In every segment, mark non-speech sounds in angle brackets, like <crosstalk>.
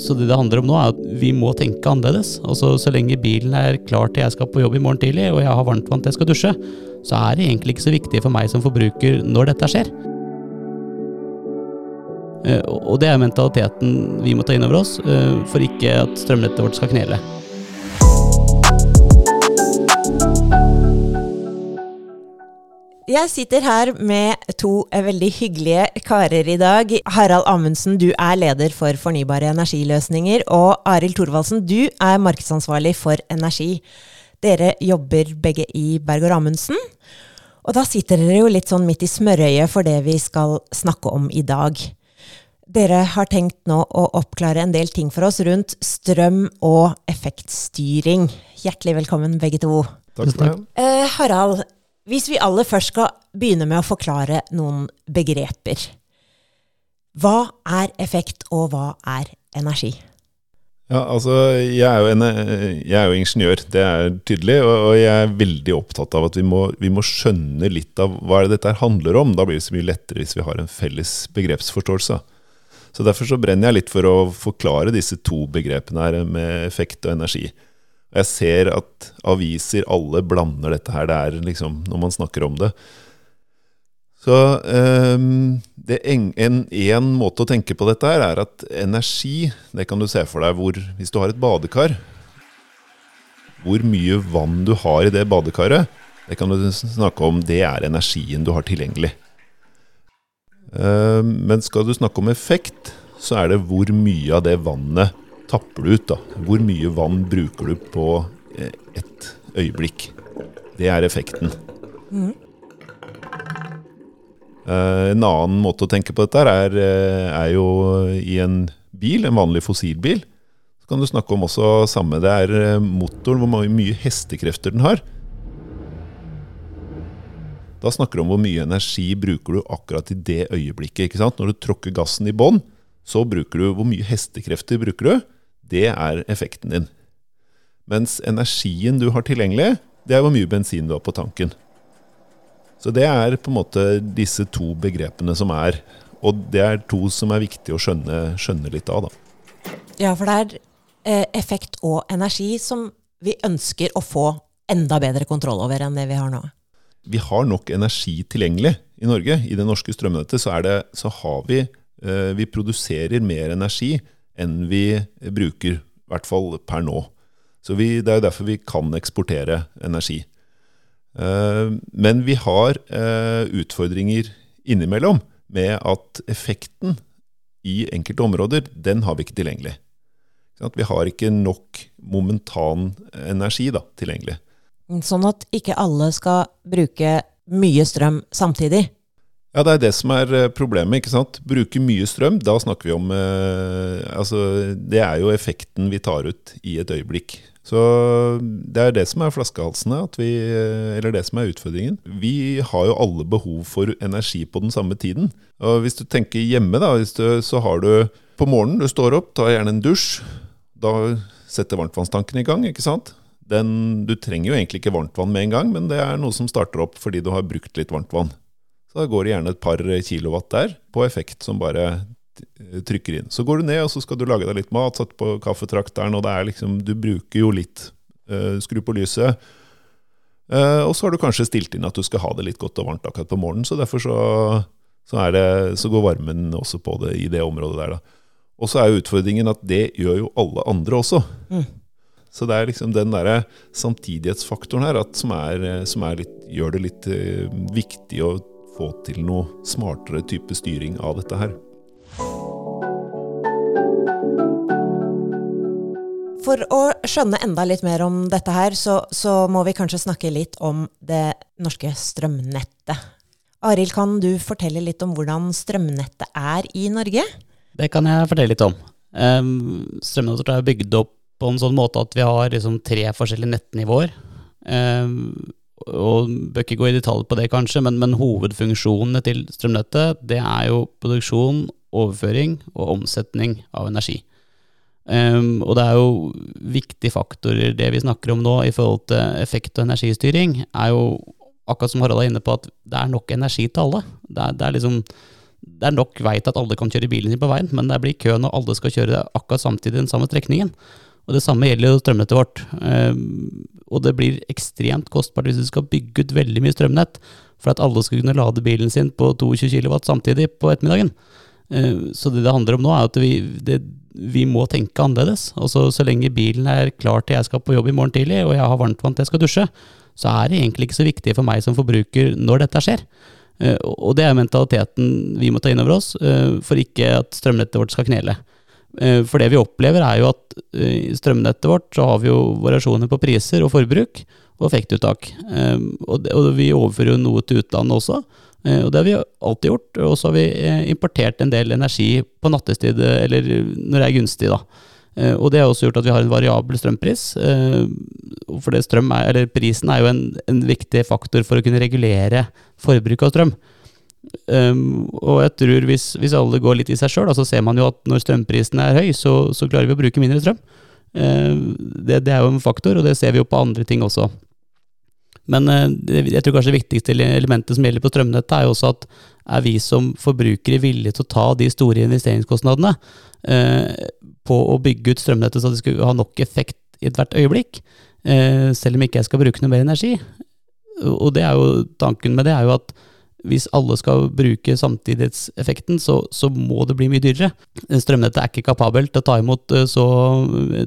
Så det det handler om nå, er at vi må tenke annerledes. Altså, Så lenge bilen er klar til jeg skal på jobb i morgen tidlig, og jeg har varmt vann til jeg skal dusje, så er det egentlig ikke så viktig for meg som forbruker når dette skjer. Eh, Og det er mentaliteten vi må ta inn over oss, eh, for ikke at strømnettet vårt skal knele. Jeg sitter her med to eh, veldig hyggelige karer i dag. Harald Amundsen, du er leder for fornybare energiløsninger. Og Arild Thorvaldsen, du er markedsansvarlig for energi. Dere jobber begge i Berg Amundsen. Og da sitter dere jo litt sånn midt i smørøyet for det vi skal snakke om i dag. Dere har tenkt nå å oppklare en del ting for oss rundt strøm og effektstyring. Hjertelig velkommen, begge to. Takk skal du ha. Eh, Harald, hvis vi aller først skal begynne med å forklare noen begreper. Hva er effekt, og hva er energi? Ja, altså, jeg er, jo en, jeg er jo ingeniør, det er tydelig. Og, og jeg er veldig opptatt av at vi må, vi må skjønne litt av hva det dette handler om. Da blir det så mye lettere hvis vi har en felles begrepsforståelse. Så Derfor så brenner jeg litt for å forklare disse to begrepene her med effekt og energi. Jeg ser at aviser alle blander dette her. Det er liksom når man snakker om det. Så um, det en, en, en måte å tenke på dette her er at energi, det kan du se for deg hvor Hvis du har et badekar, hvor mye vann du har i det badekaret, det kan du snakke om, det er energien du har tilgjengelig. Um, Men skal du snakke om effekt, så er det hvor mye av det vannet tapper du ut. da. Hvor mye vann bruker du på eh, ett øyeblikk. Det er effekten. Eh, En annen måte å tenke på dette er, eh, er jo i en bil, en vanlig fossilbil. Så kan du snakke om også samme. Det er motoren, hvor mye hestekrefter den har. Da snakker du om hvor mye energi bruker du akkurat i det øyeblikket. ikke sant? Når du tråkker gassen i bånn, så bruker du hvor mye hestekrefter bruker du. Det er effekten din. Mens energien du har tilgjengelig, det er hvor mye bensin du har på tanken. Så det er på en måte disse to begrepene som er. Og det er to som er viktig å skjønne, skjønne litt av, da. Ja, for det er eh, effekt og energi som vi ønsker å få enda bedre kontroll over enn det vi har nå. Vi har nok energi tilgjengelig i Norge. I det norske strømnettet så, er det, så har vi eh, Vi produserer mer energi enn vi bruker, i hvert fall per nå. Så vi, det er jo derfor vi kan eksportere energi. Eh, Men vi har eh, utfordringer innimellom med at effekten i enkelte områder, den har vi ikke tilgjengelig. Vi har ikke nok momentan energi da, tilgjengelig. Sånn at ikke alle skal bruke mye strøm samtidig. Ja, det er det som er eh, problemet. ikke sant? Bruke mye strøm, da snakker vi om eh, Altså, det er jo effekten vi tar ut i et øyeblikk. Så det er det som er flaskehalsene, vi, eh, eller det som er utfordringen. Vi har jo alle behov for energi på den samme tiden. Og hvis du tenker hjemme, da, du, så har du på morgenen, du står opp, tar gjerne en dusj. Da setter varmtvannstanken i gang, ikke sant? Den, du trenger jo egentlig ikke varmtvann med en gang, men det er noe som starter opp fordi du har brukt litt varmtvann. Da går det gjerne et par kilowatt der på effekt som bare trykker inn. Så går du ned, og så skal du lage deg litt mat, sette på kaffetrakteren, og det er liksom, du bruker jo litt. eh, skru på lyset. Eh, og så har du kanskje stilt inn at du skal ha det litt godt og varmt akkurat på morgenen, så derfor så, så, det, så går varmen også på det i det området der. da. Og så er jo utfordringen at det gjør jo alle andre også. Mm. Så det er liksom den derre samtidighetsfaktoren her som, er, som er litt, gjør det litt eh, viktig å få til noe smartere type styring av dette her. For å skjønne enda litt mer om dette her, så, så må vi kanskje snakke litt om det norske strømnettet. Arild, kan du fortelle litt om hvordan strømnettet er i Norge? Det kan jeg fortelle litt om. Um, Strømnettet er bygd opp på en sånn måte at vi har liksom tre forskjellige nettnivåer. Um, og bør ikke gå i detalj på det, kanskje, men, men hovedfunksjonene til strømnettet det er jo produksjon, overføring og omsetning av energi. Um, og det er jo viktige faktorer, det vi snakker om nå i forhold til effekt- og energistyring, er jo akkurat som Harald er inne på, at det er nok energi til alle. Det er, det er liksom det er nok vei til at alle kan kjøre bilen sin på veien, men det blir kø når alle skal kjøre akkurat samtidig den samme strekningen. Og Det samme gjelder jo strømnettet vårt. Um, og det blir ekstremt kostbart hvis du skal bygge ut veldig mye strømnett for at alle skal kunne lade bilen sin på 22 kW samtidig på ettermiddagen. Uh, så det det handler om nå, er at vi, det, vi må tenke annerledes. Altså, så lenge bilen er klar til jeg skal på jobb i morgen tidlig, og jeg har varmtvann til jeg skal dusje, så er det egentlig ikke så viktig for meg som forbruker når dette skjer. Uh, og det er mentaliteten vi må ta inn over oss, for ikke at strømnettet vårt skal knele. Eh, for det vi opplever, er jo at eh, i strømnettet vårt så har vi jo variasjoner på priser og forbruk og effektuttak. Eh, og vi overfører jo noe til utlandet også, og det har vi alltid gjort. Og så har vi importert en del energi på nattestid, eller når det er gunstig, da. Og det har også gjort at vi har en variabel strømpris. For strøm er, prisen er jo en, en viktig faktor for å kunne regulere forbruket av strøm. Um, og jeg tror hvis, hvis, alle går litt i seg sjøl, så ser man jo at når strømprisen er høy, så, så klarer vi å bruke mindre strøm. Uh, det, det, er jo en faktor, og det ser vi jo på andre ting også. Men uh, jeg tror kanskje det viktigste elementet som gjelder på strømnettet, er jo også at er vi som forbrukere villige til å ta de store investeringskostnadene uh, på å bygge ut strømnettet så det skal ha nok effekt i ethvert øyeblikk, uh, selv om ikke jeg skal bruke noe mer energi. Og det er jo tanken med det er jo at hvis alle skal bruke samtidighetseffekten, så, så, må det bli mye dyrere. Strømnettet er ikke kapabelt til å ta, imot eh, så,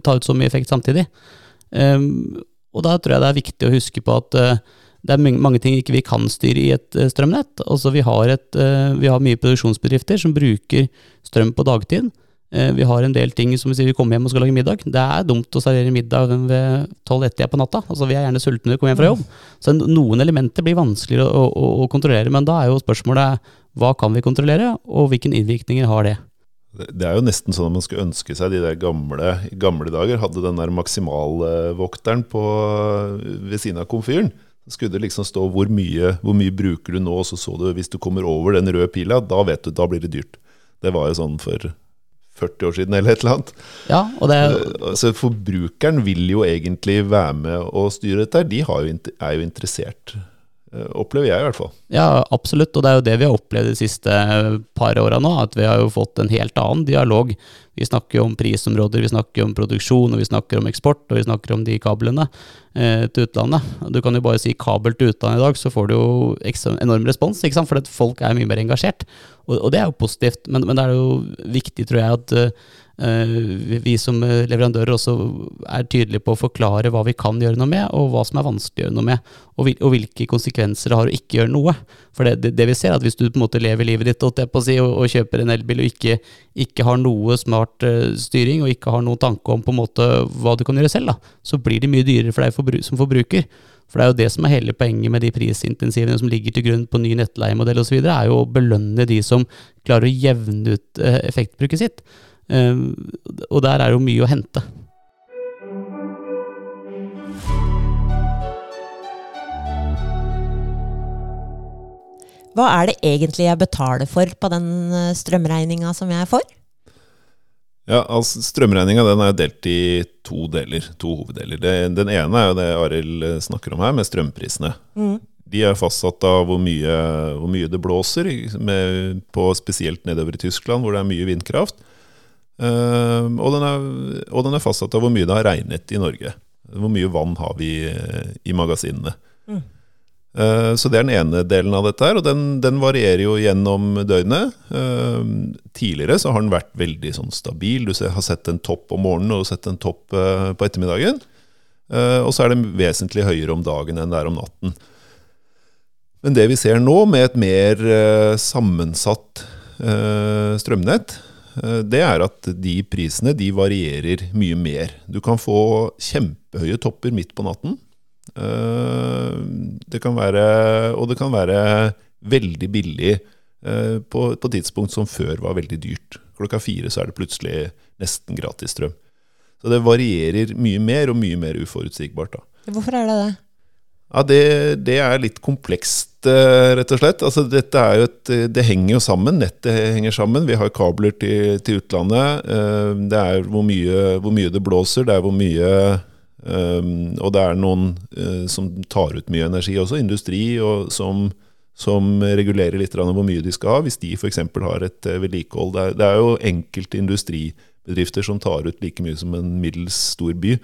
ta ut så mye effekt samtidig. Um, og da tror jeg det er viktig å huske på at uh, det er mange ting ikke vi kan styre i et uh, strømnett. Altså vi har, et, uh, vi har mye produksjonsbedrifter som bruker strøm på dagtid. Eh, vi har en del ting som vi sier vi kommer hjem og skal lage middag. Det er dumt å servere middag ved tolv-ett på natta. Altså Vi er gjerne sultne når vi kommer hjem fra jobb. Så noen elementer blir vanskeligere å, å, å, kontrollere. Men da er jo spørsmålet hva kan vi kontrollere, og hvilke innvirkninger har det? Det er jo nesten sånn at man skulle ønske seg de der gamle, gamle dager hadde den der maksimalvokteren på, ved siden av komfyren. Skulle det liksom stå hvor mye, hvor mye bruker du nå, og så så du hvis du kommer over den røde pila, da vet du, da blir det dyrt. Det var jo sånn for 40 år siden, eller et eller annet. Ja, og det er... Så Forbrukeren vil jo egentlig være med og styre dette. De jo, er jo interessert, eh, opplever jeg i hvert fall. Ja, absolutt. Og det er jo det vi har opplevd de siste par åra nå. At vi har jo fått en helt annen dialog. Vi snakker jo om prisområder, vi snakker om produksjon, og vi snakker om eksport, og vi snakker om de kablene eh, til utlandet. Du kan jo bare si kabel til utlandet i dag, så får du jo enorm respons, ikke sant? for folk er mye mer engasjert. Og, og det er jo positivt, men, men, det er jo viktig, tror jeg, at uh, vi som leverandører også er tydelige på å forklare hva vi kan gjøre noe med, og hva som er vanskelig å gjøre noe med, og, hvilke konsekvenser det har å ikke gjøre noe. For det, det, vi ser, er at hvis du på en måte lever livet ditt og, og, kjøper en elbil og ikke, ikke har noe smart uh, styring, og ikke har noen tanke om på en måte hva du kan gjøre selv, da, så blir det mye dyrere for deg som forbruker. For det er jo det som er hele poenget med de prisintensivene som ligger til grunn på ny nettleiemodell osv., er jo å belønne de som klarer å jevne ut eh, effektbruket sitt. Ehm, og der er jo mye å hente. Hva er det egentlig jeg betaler for på den eh, strømregninga som jeg får? Ja, altså Strømregninga er delt i to deler, to hoveddeler. Det, den ene er jo det Arild eh, snakker om her, med strømprisene. Mm. De er fastsatt av hvor mye, hvor mye det blåser, med, på spesielt nedover i Tyskland, hvor det er mye vindkraft. Uh, og, den er, og, den er, fastsatt av hvor mye det har regnet i Norge. Hvor mye vann har vi eh, i magasinene. Mm. Eh, så det er den ene delen av dette her, og den, den varierer jo gjennom døgnet. Eh, tidligere så har den vært veldig sånn stabil. Du har sett en topp om morgenen og sett en topp eh, på ettermiddagen. Og så er den vesentlig høyere om dagen enn det er om natten. Men det vi ser nå, med et mer sammensatt strømnett, det er at de prisene de varierer mye mer. Du kan få kjempehøye topper midt på natten. Eh, det kan være, og det kan være veldig billig eh, på, på tidspunkt som før var veldig dyrt. Klokka fire så er det plutselig nesten gratis strøm. Så det varierer mye mer, og mye mer uforutsigbart. da. Hvorfor er det det? Ja, det, det, er litt komplekst, eh, rett og slett. Altså, dette er jo et, det henger jo sammen. Nettet henger sammen. Vi har kabler til, til utlandet. Det er hvor mye, hvor mye, det blåser, det er hvor mye Um, og det er noen som tar ut mye energi også, industri, og som, som regulerer litt hvor mye de skal ha, hvis de f.eks. har et eh, vedlikehold. Det er, det er jo enkelte industribedrifter som tar ut like mye som en middels stor by.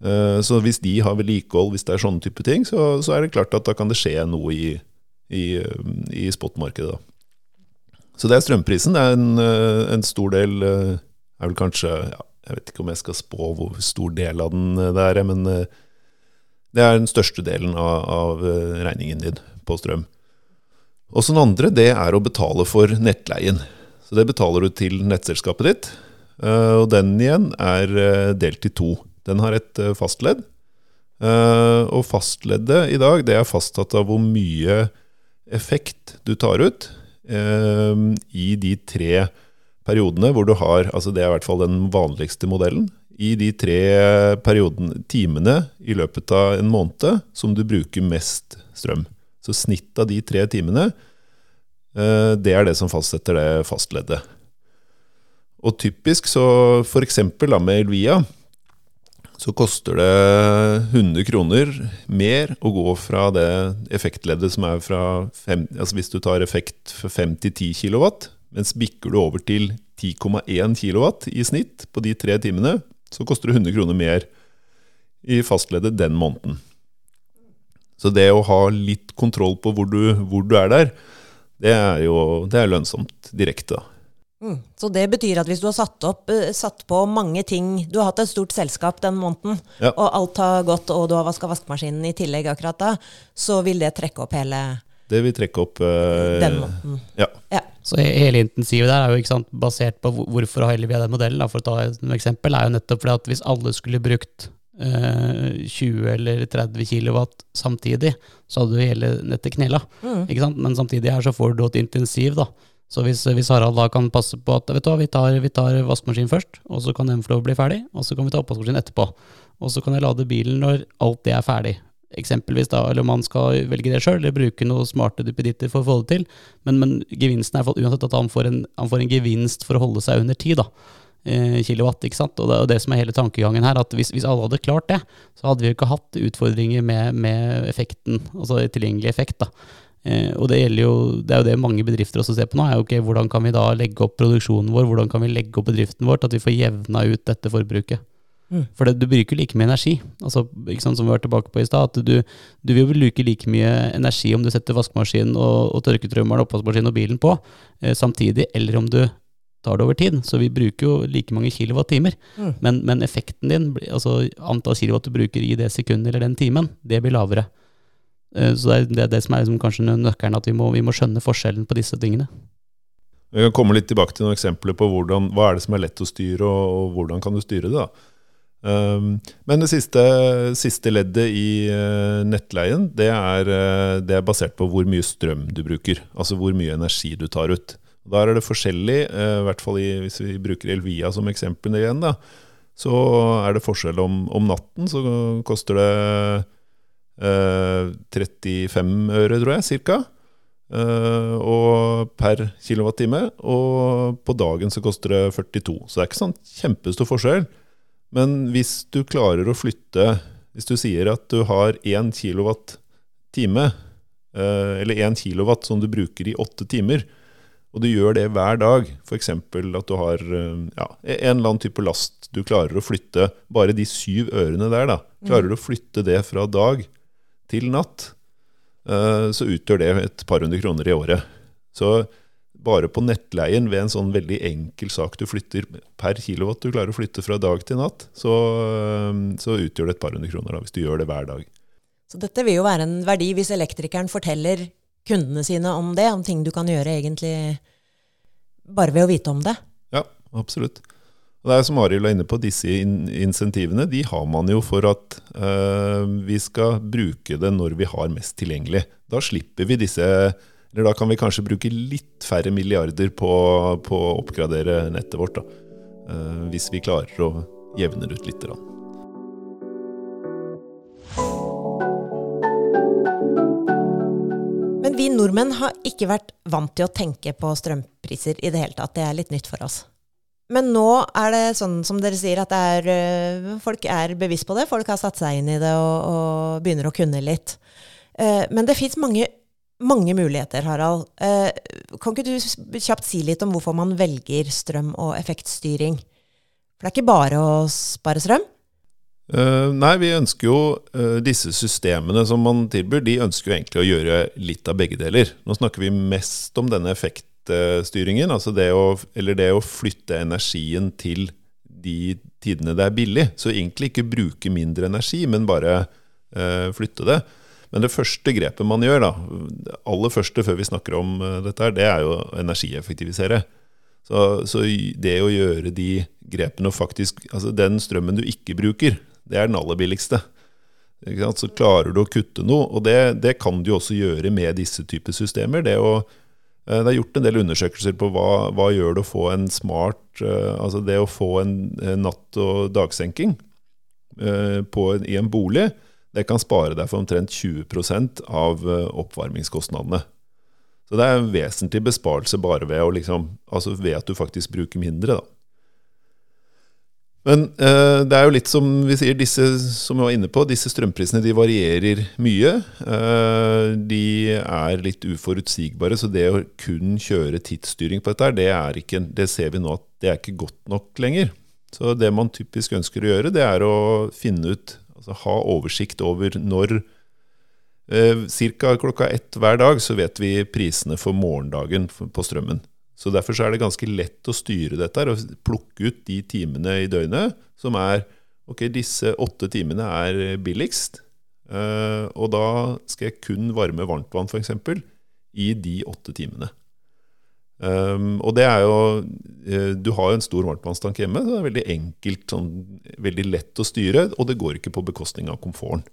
Eh, så hvis de har vedlikehold, hvis det er sånne type ting, så, så, er det klart at da kan det skje noe i, i, i spotmarkedet. Så det er strømprisen. Det er en, eh, en stor del er vel kanskje ja, Jeg vet ikke om jeg skal spå hvor stor del av den det er, men det er den største delen av, av regningen din på strøm. Og så den andre, det er å betale for nettleien. Så det betaler du til nettselskapet ditt. Eh, og den igjen er eh, delt i to. Den har et eh, fastledd. Og fastleddet i dag, det er fastsatt av hvor mye effekt du tar ut i de tre periodene hvor du har Altså det er i hvert fall den vanligste modellen. I de tre perioden, timene i løpet av en måned som du bruker mest strøm. Så snittet av de tre timene, eh, det er det som fastsetter det fastleddet. Og typisk så f.eks. med Elvia, så koster det 100 kroner mer å gå fra det effektleddet som er fra fem, altså Hvis du tar effekt fra 5 til 10 kW, mens bikker du over til 10,1 kW i snitt på de tre timene, så koster det 100 kroner mer i fastleddet den måneden. Så det å ha litt kontroll på hvor du, hvor du er der, det er jo det er lønnsomt direkte. Mm. Så det betyr at hvis du har satt, opp, eh, satt på mange ting Du har hatt et stort selskap den måneden, ja. og alt har gått, og du har vaska vaskemaskinen i tillegg akkurat da, så vil det trekke opp hele Det vil trekke opp øh, den måneden. Ja. ja. Så hele intensivet der er jo sant, basert på hvorfor har vi den modellen. Da, for å ta et eksempel, er jo nettopp fordi at hvis alle skulle brukt 20 eh, eller 30 kilowatt samtidig, så hadde du hele nettet knela. Mm. Ikke sant? Men samtidig her så får du et intensiv, da. Så hvis, hvis, Harald da kan passe på at vet du hva, vi tar, vi tar vaskemaskinen først, og så kan den få bli ferdig, og så kan vi ta oppvaskmaskinen etterpå. Og så kan jeg lade bilen når alt det er ferdig. Eksempelvis da, eller om man skal velge det sjøl, eller bruke noen smarte duppeditter for å få det til. Men, men gevinsten er uansett at han får, en, han får en gevinst for å holde seg under tid. da. Eh, kilowatt. ikke sant? Og det, og det som er hele tankegangen her, at hvis, hvis, alle hadde klart det, så hadde vi jo ikke hatt utfordringer med, med effekten, altså tilgjengelig effekt. da. Eh, og det, jo, det, er jo det mange bedrifter også ser på nå. er jo okay, Hvordan kan vi da legge opp produksjonen vår, hvordan kan vi legge opp bedriften vår, at vi får jevna ut dette forbruket. Mm. For det, du bruker like mye energi, altså, ikke sant, som vi var tilbake på i stad. at du, du, vil bruke like mye energi om du setter vaskemaskinen og, og tørketrømmeren, oppvaskmaskinen og bilen på eh, samtidig, eller om du tar det over tid. Så vi bruker jo like mange kilowattimer. Mm. Men, men, effekten din, altså antall kilowatt du bruker i det sekundet eller den timen, det blir lavere. Eh, så det er det, det som er liksom kanskje nøkkelen, at vi må, vi må, skjønne forskjellen på disse tingene. Vi kan komme litt tilbake til noen eksempler på hvordan, hva er det som er lett å styre, og, og hvordan kan du styre det. da. Um, men det siste, siste, leddet i uh, nettleien, det er, uh, det er basert på hvor mye strøm du bruker. Altså hvor mye energi du tar ut. Da er det forskjellig, uh, i hvert fall i, hvis vi bruker Elvia som eksempel igjen, da, så er det forskjell om, om natten. Så koster det eh, 35 øre, tror jeg, cirka. Eh, og per kilowattime. Og på dagen så koster det 42. Så det er ikke sånn kjempestor forskjell. Men hvis du klarer å flytte Hvis du sier at du har 1 kilowatt-time, eh, eller 1 kilowatt som du bruker i åtte timer, og du gjør det hver dag, f.eks. at du har eh, ja, en eller annen type last du klarer å flytte Bare de syv ørene der, da. Klarer du å flytte det fra dag til natt, eh, så utgjør det et par hundre kroner i året. Så bare på nettleien ved en sånn veldig enkel sak du flytter per kilowatt du klarer å flytte fra dag til natt, så, eh, så utgjør det et par hundre kroner da, hvis du gjør det hver dag. Så dette vil jo være en verdi hvis elektrikeren forteller kundene sine om det, om ting du kan gjøre egentlig bare ved å vite om det. Ja, absolutt. Det er som Arild var inne på, disse in insentivene de har man jo for at uh, vi skal bruke det når vi har mest tilgjengelig. Da slipper vi disse Eller da kan vi kanskje bruke litt færre milliarder på, på å oppgradere nettet vårt. Da. Uh, hvis vi klarer å jevne ut litt. Men vi nordmenn har ikke vært vant til å tenke på strømpriser i det hele tatt. Det er litt nytt for oss. Men nå er det sånn som dere sier, at er, øh, folk er bevisst på det. Folk har satt seg inn i det og, og begynner å kunne litt. Uh, men det fins mange mange muligheter, Harald. Eh, kan ikke du kjapt si litt om hvorfor man velger strøm- og effektstyring? For det er ikke bare å spare strøm? Nei, vi ønsker jo disse systemene som man tilbyr, de ønsker jo egentlig å gjøre litt av begge deler. Nå snakker vi mest om denne effektstyringen, altså det å, eller det å flytte energien til de tidene det er billig. Så egentlig ikke bruke mindre energi, men bare eh, flytte det. Men det første grepet man gjør, da, aller første før vi snakker om dette, her, det er jo å energieffektivisere. Så, så det å gjøre de grepene og faktisk Altså den strømmen du ikke bruker, det er den aller billigste. Så klarer du å kutte noe, og det, det, kan du også gjøre med disse typer systemer. Det, å, eh, det, er gjort en del undersøkelser på hva, hva gjør det å få en smart eh, Altså det å få en natt- og dagsenking eh, på, i en bolig, det kan spare deg for omtrent 20% av oppvarmingskostnadene. Så det er en vesentlig besparelse bare ved, liksom, altså ved at du faktisk bruker mindre. da. Men eh, det er jo litt som vi sier, disse som vi var inne på, disse strømprisene de varierer mye. Eh, de er litt uforutsigbare, så det å kun kjøre tidsstyring på dette, det, ikke, det ser vi nå at det er ikke godt nok lenger. Så det man typisk ønsker å gjøre, det er å finne ut, altså ha oversikt over når eh, Ca. klokka ett hver dag så vet vi prisene for morgendagen på strømmen. Så Derfor så er det ganske lett å styre dette og plukke ut de timene i døgnet som er Ok, disse åtte timene er billigst, eh, og da skal jeg kun varme varmtvann f.eks. i de åtte timene. Um, og det er jo eh, Du har jo en stor varmtvannstank hjemme, så det er veldig enkelt, sånn, veldig lett å styre, og det går ikke på bekostning av komforten.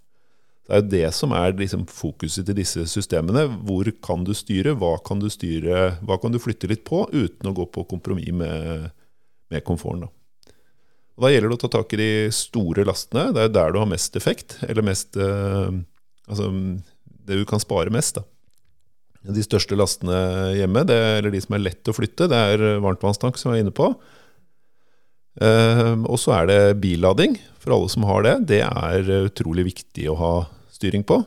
Det er jo det som er liksom fokuset til disse systemene. Hvor kan du styre? Hva kan du styre? Hva kan du flytte litt på uten å gå på kompromiss med, med komforten? Da. Og da gjelder det å ta tak i de store lastene. Det er der du har mest effekt, eller mest eh, Altså det du kan spare mest. da. De største lastene hjemme, det, eller de som er lett å flytte, det er varmtvannstank, som jeg er inne på. Uh, og så er det billading, for alle som har det. Det er utrolig viktig å ha styring på.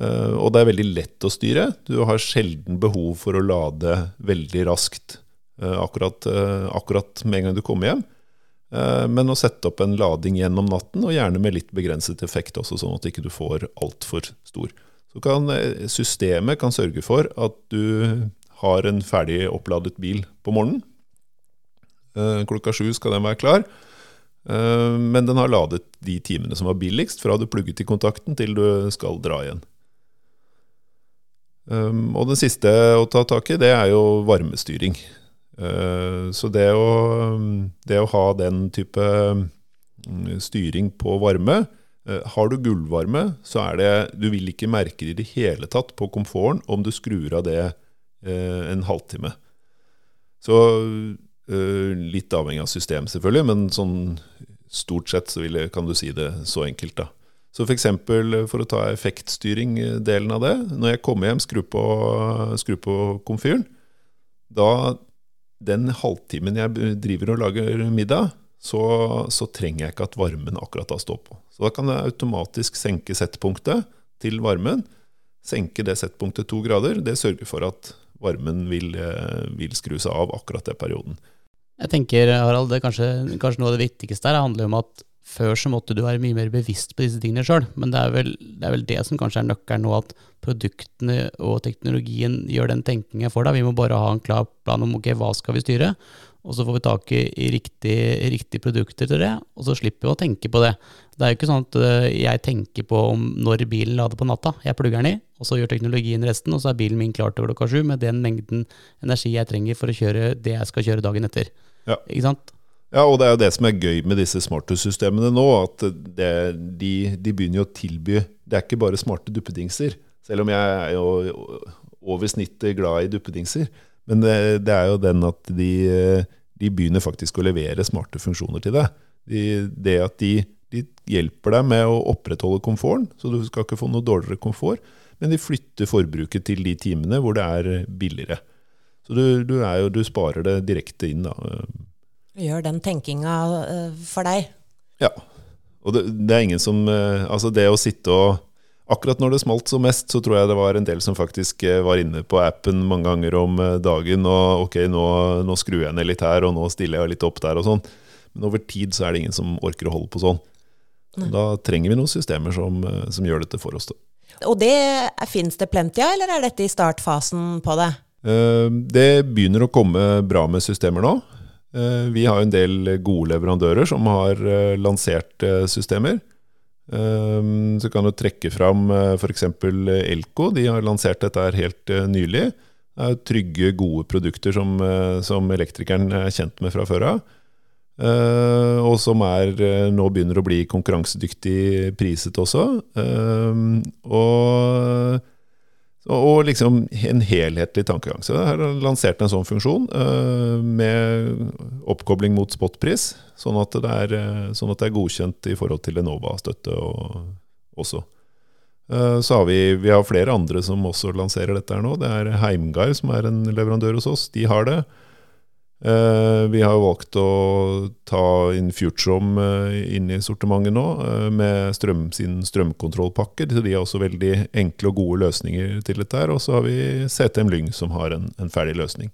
Uh, og det er veldig lett å styre. Du har sjelden behov for å lade veldig raskt uh, akkurat, uh, akkurat, med en gang du kommer hjem. men å sette opp en lading gjennom natten, og gjerne med litt begrenset effekt også, sånn at du ikke får altfor stor. Så kan systemet kan sørge for at du har en ferdig oppladet bil på morgenen. klokka sju skal den være klar. Eh, men den har ladet de timene som var billigst, fra du plugget i kontakten til du skal dra igjen. Eh, og den siste å ta tak i, det er jo varmestyring. Eh, så det å, det å ha den type mm, styring på varme Har du gulvvarme, så er det Du vil ikke merke det i det hele tatt på komforten om du skrur av det en halvtime. Så Eh, litt avhengig av system, selvfølgelig, men sånn stort sett så vil, kan du si det så enkelt, da. Så f.eks. For, for å ta effektstyring-delen av det. Når jeg kommer hjem, skru på, skru på komfyren. Da, den halvtimen jeg driver og lager middag, så, så, trenger jeg ikke at varmen akkurat da står på. Så da kan jeg automatisk senke settpunktet til varmen. Senke det settpunktet to grader. Det sørger for at varmen vil, eh, vil skru seg av akkurat den perioden. Jeg tenker, Harald, det kanskje, kanskje noe av det viktigste her handler om at før så måtte du være mye mer bevisst på disse tingene sjøl, men det er, vel, det er, vel, det som kanskje er nøkkelen nå, at produktene og teknologien gjør den tenkinga for deg. Vi må bare ha en klar plan om ok, hva skal vi styre, og så får vi tak i, riktige riktig produkter til det, og så slipper vi å tenke på det. Det er jo ikke sånn at eh, jeg tenker på om når bilen lader på natta. Jeg plugger den i, og så gjør teknologien resten, og så er bilen min klar til klokka sju med den mengden energi jeg trenger for å kjøre det jeg skal kjøre dagen etter. Ja. Ikke sant? Ja, og det er jo det som er gøy med disse smarthus-systemene nå. At det, de, de, begynner jo å tilby Det er ikke bare smarte duppedingser. Selv om jeg er jo over snittet glad i duppedingser. Men det, det er jo den at de, de, begynner faktisk å levere smarte funksjoner til deg. De, det at de, de, hjelper deg med å opprettholde komforten, så du skal ikke få noe dårligere komfort. Men de flytter forbruket til de timene hvor det er billigere. Så du, du, jo, du sparer det direkte inn, da. Gjør den tenkinga uh, for deg. Ja. Og det, det, er ingen som uh, Altså, det å sitte og akkurat når det smalt som mest, så tror jeg det var en del som faktisk eh, var inne på appen mange ganger om eh, dagen og ok, nå, nå skrur jeg ned litt her, og nå stiller jeg litt opp der og sånn. Men over tid så er det ingen som orker å holde på sånn. Da trenger vi noen systemer som, eh, som gjør dette for oss. Da. Og det fins det plenty av, eller er dette i startfasen på det? Det begynner å komme bra med systemer nå. Vi har en del gode leverandører som har lansert systemer. Så kan du trekke fram f.eks. Elko. De har lansert dette her helt eh, nylig. Det er trygge, gode produkter som, eh, som elektrikeren er kjent med fra før av. og som er, nå begynner å bli konkurransedyktig priset også. Ehm, og og liksom en helhetlig tankegang. Så jeg har lansert en sånn funksjon uh, med oppkobling mot spotpris, sånn at, det er, uh, sånn at det er godkjent i forhold til Enova-støtte også. Uh, så har vi, vi har flere andre som også lanserer dette her nå. Det er Heimgard, som er en leverandør hos oss. De har det. Eh, vi har valgt å ta inn Futurom eh, inn i sortimentet nå, eh, med strøm, sin strømkontrollpakke. Så de har også veldig enkle og gode løsninger til dette. her, Og så har vi CTM Lyng, som har en, en ferdig løsning.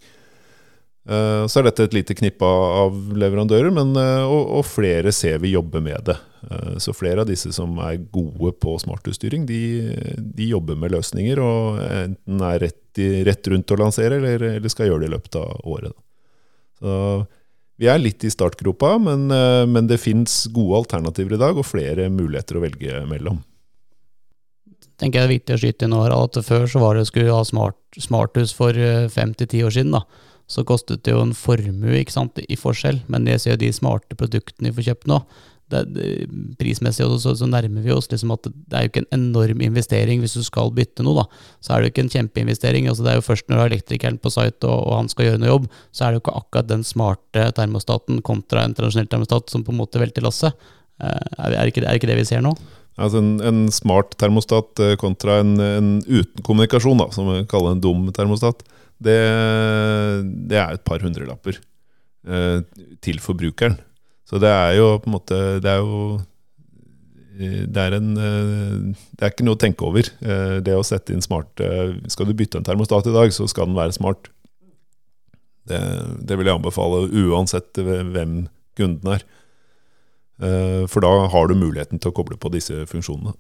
Så er dette et lite knippe av leverandører, men, og, og, flere ser vi jobber med det. Så flere av disse som er gode på smartutstyring, de, de jobber med løsninger og enten er rett, rett rundt å lansere, eller, eller, skal gjøre det i løpet av året. Da. Så vi er litt i startgropa, men, eh, men det fins gode alternativer i dag, og flere muligheter å velge mellom. tenker jeg det er viktig å skyte inn nå, at Før så var det skulle ha smart, smarthus for eh, fem til ti år siden. da, Så kostet det jo en formue ikke sant, i forskjell. Men jeg ser jo de smarte produktene vi får kjøpt nå, det, det, prismessig så, så, nærmer vi oss liksom at det er jo ikke en enorm investering hvis du skal bytte noe. da, Så er det jo ikke en kjempeinvestering. altså Det er jo først når du har elektrikeren på site og, og, han skal gjøre noe jobb, så er det jo ikke akkurat den smarte termostaten kontra en tradisjonell termostat som på en måte velter lasset. Eh, er, er, ikke, er ikke det vi ser nå? Altså en, en smart termostat eh, kontra en, en, uten kommunikasjon, da, som vi kaller en dum termostat, det, det er et par hundrelapper eh, til forbrukeren. Så det er jo på en måte Det er jo eh, det er, en, eh, det er ikke noe å tenke over. Eh, det å sette inn smart Skal du bytte en termostat i dag, så skal den være smart. Det, det vil jeg anbefale uansett hvem kunden er. For da har du muligheten til å koble på disse funksjonene.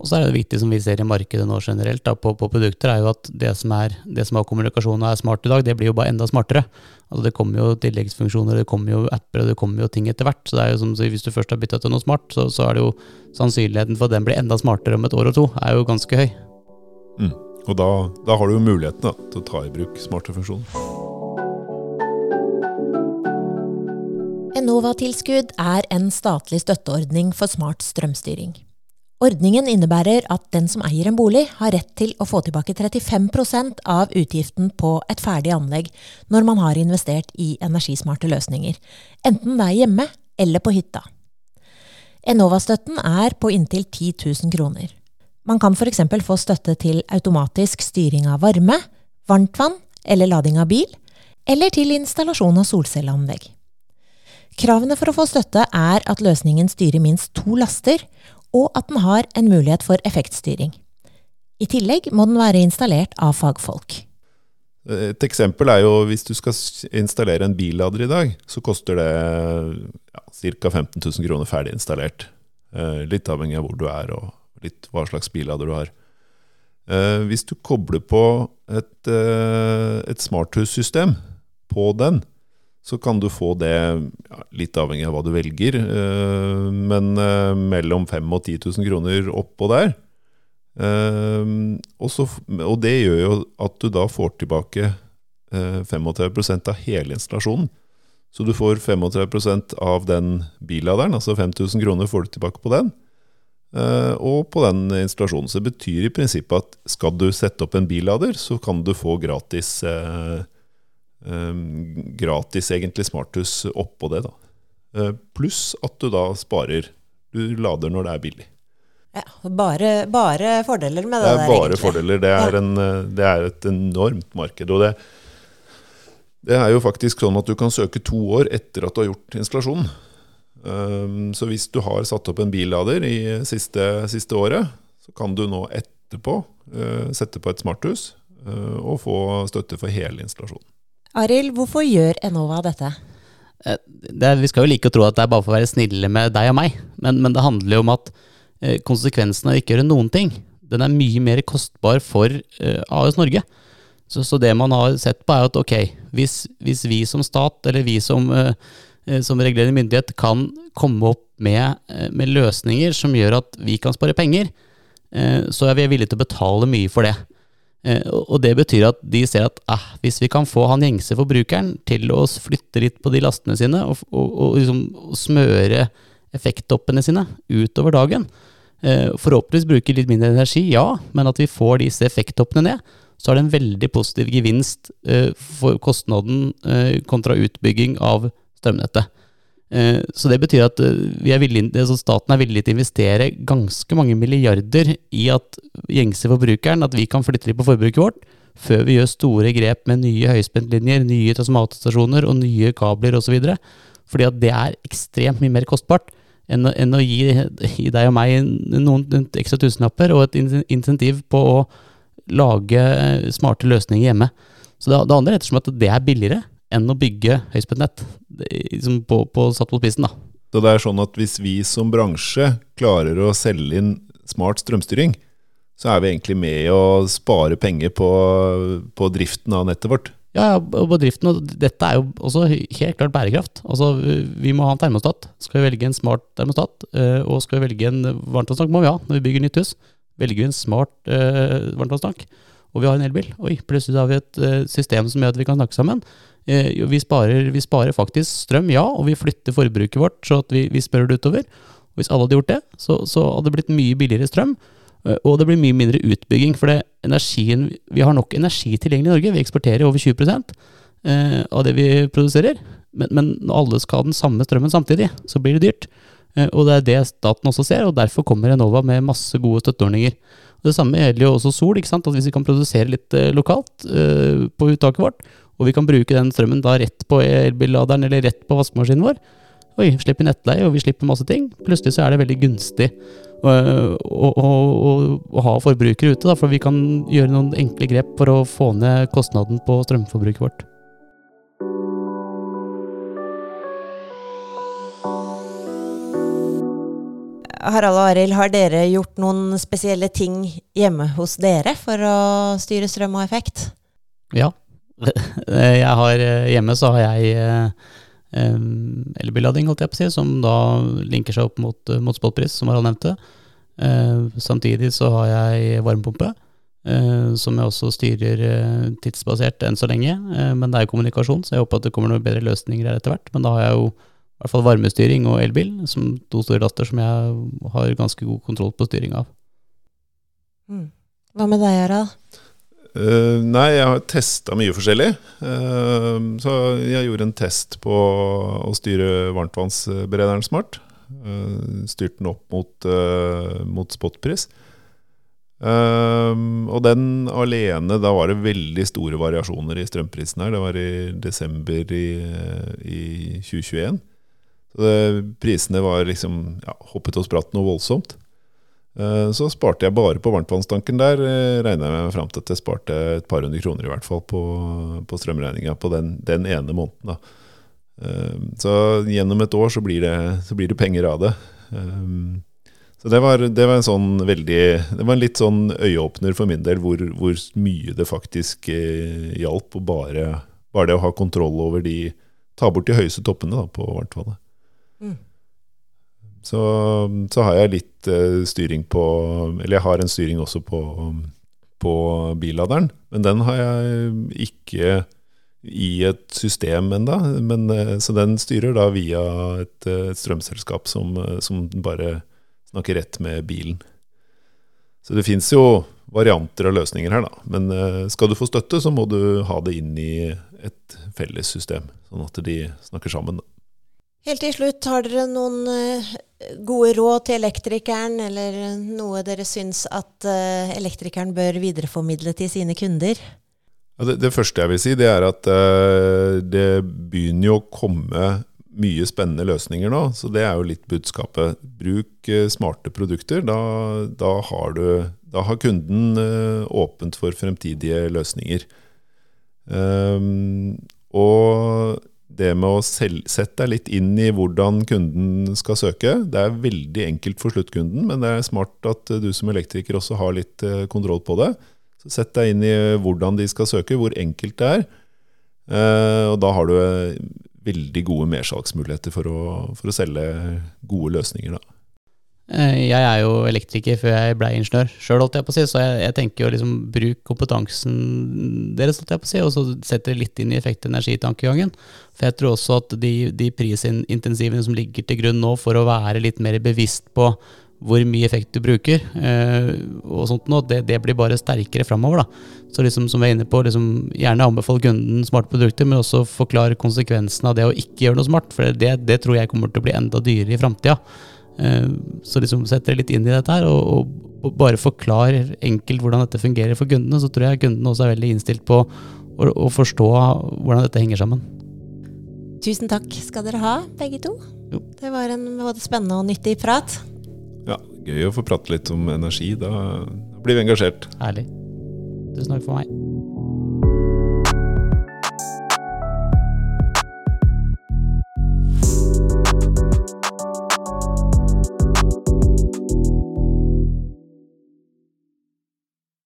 Og så er det viktig, som vi ser i markedet nå generelt, da, på, på, produkter, er jo at det som, er, det som har kommunikasjon og er smart i dag, det blir jo bare enda smartere. Altså Det kommer jo tilleggsfunksjoner, det kommer jo apper og det kommer jo ting etter hvert. Så det er jo som Hvis du først har bytta til noe smart, så, så, er det jo sannsynligheten for at den blir enda smartere om et år og to, er jo ganske høy. Mm. Og da, da, har du jo muligheten da, til å ta i bruk smarte funksjoner. Enova-tilskudd er en statlig støtteordning for smart strømstyring. Ordningen innebærer at den som eier en bolig, har rett til å få tilbake 35% av utgiften på et ferdig anlegg når man har investert i energismarte løsninger, enten det er hjemme eller på hytta. Enova-støtten er på inntil 10 000 kroner. Man kan f.eks. få støtte til automatisk styring av varme, varmtvann eller lading av bil, eller til installasjon av solcelleanlegg. Kravene for å få støtte er at løsningen styrer minst to laster, og at den har en mulighet for effektstyring. I tillegg må den være installert av fagfolk. Et eksempel er jo hvis du skal installere en billader i dag, så koster det ja, ca. 15 000 kroner ferdig installert. Eh, litt avhengig av hvor du er og litt hva slags billader du har. Eh, hvis du kobler på et, eh, et smarthussystem på den, så kan du få det ja, litt avhengig av hva du velger, eh, men eh, mellom 5000 og 10 000 kroner oppå der. Eh, og, så, og, det gjør jo at du da får tilbake 35% av hele installasjonen. Så du får 35% av den billaderen, altså 5000 kroner får du tilbake på den. Og på den installasjonen. Så det betyr i prinsippet at skal du sette opp en billader, så kan du få gratis eh, gratis egentlig smarthus oppå det. da. Eh, pluss at du da sparer. Du lader når det er billig. Ja, bare, bare fordeler med det, det der, egentlig. Er fordeler. Det er, en, eh, det er, et enormt marked. og det, det er jo faktisk sånn at du kan søke to år etter at du har gjort installasjonen. Um, så hvis du har satt opp en billader i siste, siste året, så kan du nå etterpå eh, sette på et smarthus og få støtte for hele installasjonen. Arild, hvorfor gjør Enova dette? Eh, det, vi skal jo like å tro at det er bare for å være snille med deg og meg, men, men det handler jo om at eh, konsekvensen av å ikke gjøre noen ting, den er mye mer kostbar for eh, AS Norge. Så, så, det man har sett på, er at ok, hvis, hvis vi som stat, eller vi som, som regulerende myndighet, kan komme opp med, med, løsninger som gjør at vi kan spare penger, så er vi villige til å betale mye for det. Eh, og det betyr at de ser at eh, hvis vi kan få han gjengse forbrukeren til å flytte litt på de lastene sine, og, og, og liksom smøre effekttoppene sine utover dagen, eh, forhåpentligvis bruke litt mindre energi, ja, men at vi får disse effekttoppene ned, så er det en veldig positiv gevinst eh, for kostnaden kontra utbygging av strømnettet. Eh, så det betyr at er villige, altså staten er villig til å investere ganske mange milliarder i at gjengse forbrukeren, at vi kan flytte litt på forbruket vårt, før vi gjør store grep med nye høyspentlinjer, nye transformatorstasjoner og nye kabler osv. Fordi at det er ekstremt mye mer kostbart enn, enn å gi, gi, deg og meg noen ekstra tusenlapper og et insentiv på å lage eh, smarte løsninger hjemme. Så det, det handler rett og slett om at det er billigere enn å bygge høyspentnett, liksom på, på, satt på spissen. da. Så det er sånn at hvis vi som bransje klarer å selge inn smart strømstyring, så er vi egentlig med å spare penger på, på driften av nettet vårt. Ja, på driften, og dette er jo også helt klart bærekraft. Altså, Vi må ha en termostat. Skal vi velge en smart termostat, eh, og skal vi velge en varmtvannstank, må vi ha når vi bygger nytt hus. Velger vi en smart uh, varmtvannstank, og vi har en elbil, oi, plutselig har vi et uh, system som gjør at vi kan snakke sammen. Uh, vi, sparer, vi, sparer, faktisk strøm, ja, og vi flytter forbruket vårt så at vi, vi spør det utover. Og hvis alle hadde gjort det, så, så hadde det blitt mye billigere strøm. Og det blir mye mindre utbygging, for det energien, vi har nok energi tilgjengelig i Norge. Vi eksporterer over 20% av det vi produserer. Men, men når alle skal ha den samme strømmen samtidig, så blir det dyrt. Eh, og det er det staten også ser, og derfor kommer Enova med masse gode støtteordninger. Det samme gjelder jo også sol. ikke sant? At Hvis vi kan produsere litt eh, lokalt uh, på uttaket vårt, og vi kan bruke den strømmen da rett på elbilladeren eller rett på vaskemaskinen vår, oi, slipper nettleie og vi slipper masse ting, plutselig så er det veldig gunstig uh, å, å, å, å, ha forbrukere ute. da, For vi kan gjøre noen enkle grep for å få ned kostnaden på strømforbruket vårt. Harald og Arild, har dere gjort noen spesielle ting hjemme hos dere for å styre strøm og effekt? Ja. <laughs> Har, eh, hjemme så har jeg eh, elbillading, holdt jeg på å si, som da linker seg opp mot, mot spotpris, som Harald nevnte. Eh, samtidig så har jeg varmepumpe, som jeg også styrer tidsbasert enn så lenge. Men det er jo kommunikasjon, så jeg håper at det kommer noen bedre løsninger her etter hvert. Men da har jeg jo i hvert fall varmestyring og elbil, som to store laster som jeg har ganske god kontroll på styring av. Mm. Hva med deg, Harald? Uh, nei, jeg har testa mye forskjellig. Uh, så jeg gjorde en test på å styre varmtvannsberederen smart. Uh, styrte den opp mot, mot spotpris. og den alene, da var det veldig store variasjoner i strømprisen her. Det var i desember i, i 2021. Så det, prisene var liksom ja, hoppet og spratt noe voldsomt. Eh, så sparte jeg bare på varmtvannstanken der. Eh, Regna jeg meg fram til at jeg sparte et par hundre kroner i hvert fall på, på strømregninga på den, den, ene måneden. Da. Eh, så gjennom et år så blir det, så blir det penger av det. Så det var, det var, en sånn veldig Det var en litt sånn øyeåpner for min del hvor, hvor mye det faktisk hjalp. Og bare, bare, det å ha kontroll over de Ta bort de høyeste toppene da, på varmtvannet. Mm. Så, så, har jeg litt uh, styring på Eller jeg har en styring også på, på billaderen. Men den har jeg ikke i et system ennå. Uh, så den styrer da via et, et strømselskap som, som, bare snakker rett med bilen. Så det fins jo varianter og løsninger her, da. Men uh, skal du få støtte, så må du ha det inn i et felles system, sånn at de snakker sammen. da. Helt til slutt, har dere noen uh, gode råd til elektrikeren, eller noe dere syns at uh, elektrikeren bør videreformidle til sine kunder? Det, det, første jeg vil si, det er at uh, det begynner jo å komme mye spennende løsninger nå, så det er jo litt budskapet. Bruk eh, smarte produkter. Da, da, har, du, da har, kunden eh, åpent for fremtidige løsninger. Um, og det med å sette deg litt inn i hvordan kunden skal søke. Det er veldig enkelt for sluttkunden, men det er smart at du som elektriker også har litt eh, kontroll på det. Så Sett deg inn i hvordan de skal søke, hvor enkelt det er. Eh, og da har du eh, veldig gode mersalgsmuligheter for å, for å selge gode løsninger. da. Eh, jeg er jo elektriker før jeg ble ingeniør sjøl, så jeg, jeg tenker jo liksom bruk kompetansen deres, holdt jeg på å si, og så setter det litt inn i effekt-energi-tankegangen. For jeg tror også at de, de prisintensivene som ligger til grunn nå for å være litt mer bevisst på hvor mye effekt du bruker, eh, og sånt nå, det, det, blir bare sterkere framover. Så liksom, som vi er inne på, liksom, gjerne anbefal kunden smarte produkter, men også forklare konsekvensen av det å ikke gjøre noe smart. For det, det tror jeg kommer til å bli enda dyrere i framtida. Eh, så liksom sett dere litt inn i dette her, og, og bare forklar enkelt hvordan dette fungerer for kundene. Så tror jeg kundene også er veldig innstilt på å, å forstå hvordan dette henger sammen. Tusen takk skal dere ha, begge to. Jo. Det var en både spennende og nyttig prat. Ja, gøy å få prate litt om energi. Da blir vi engasjert. Herlig. Tusen takk for meg.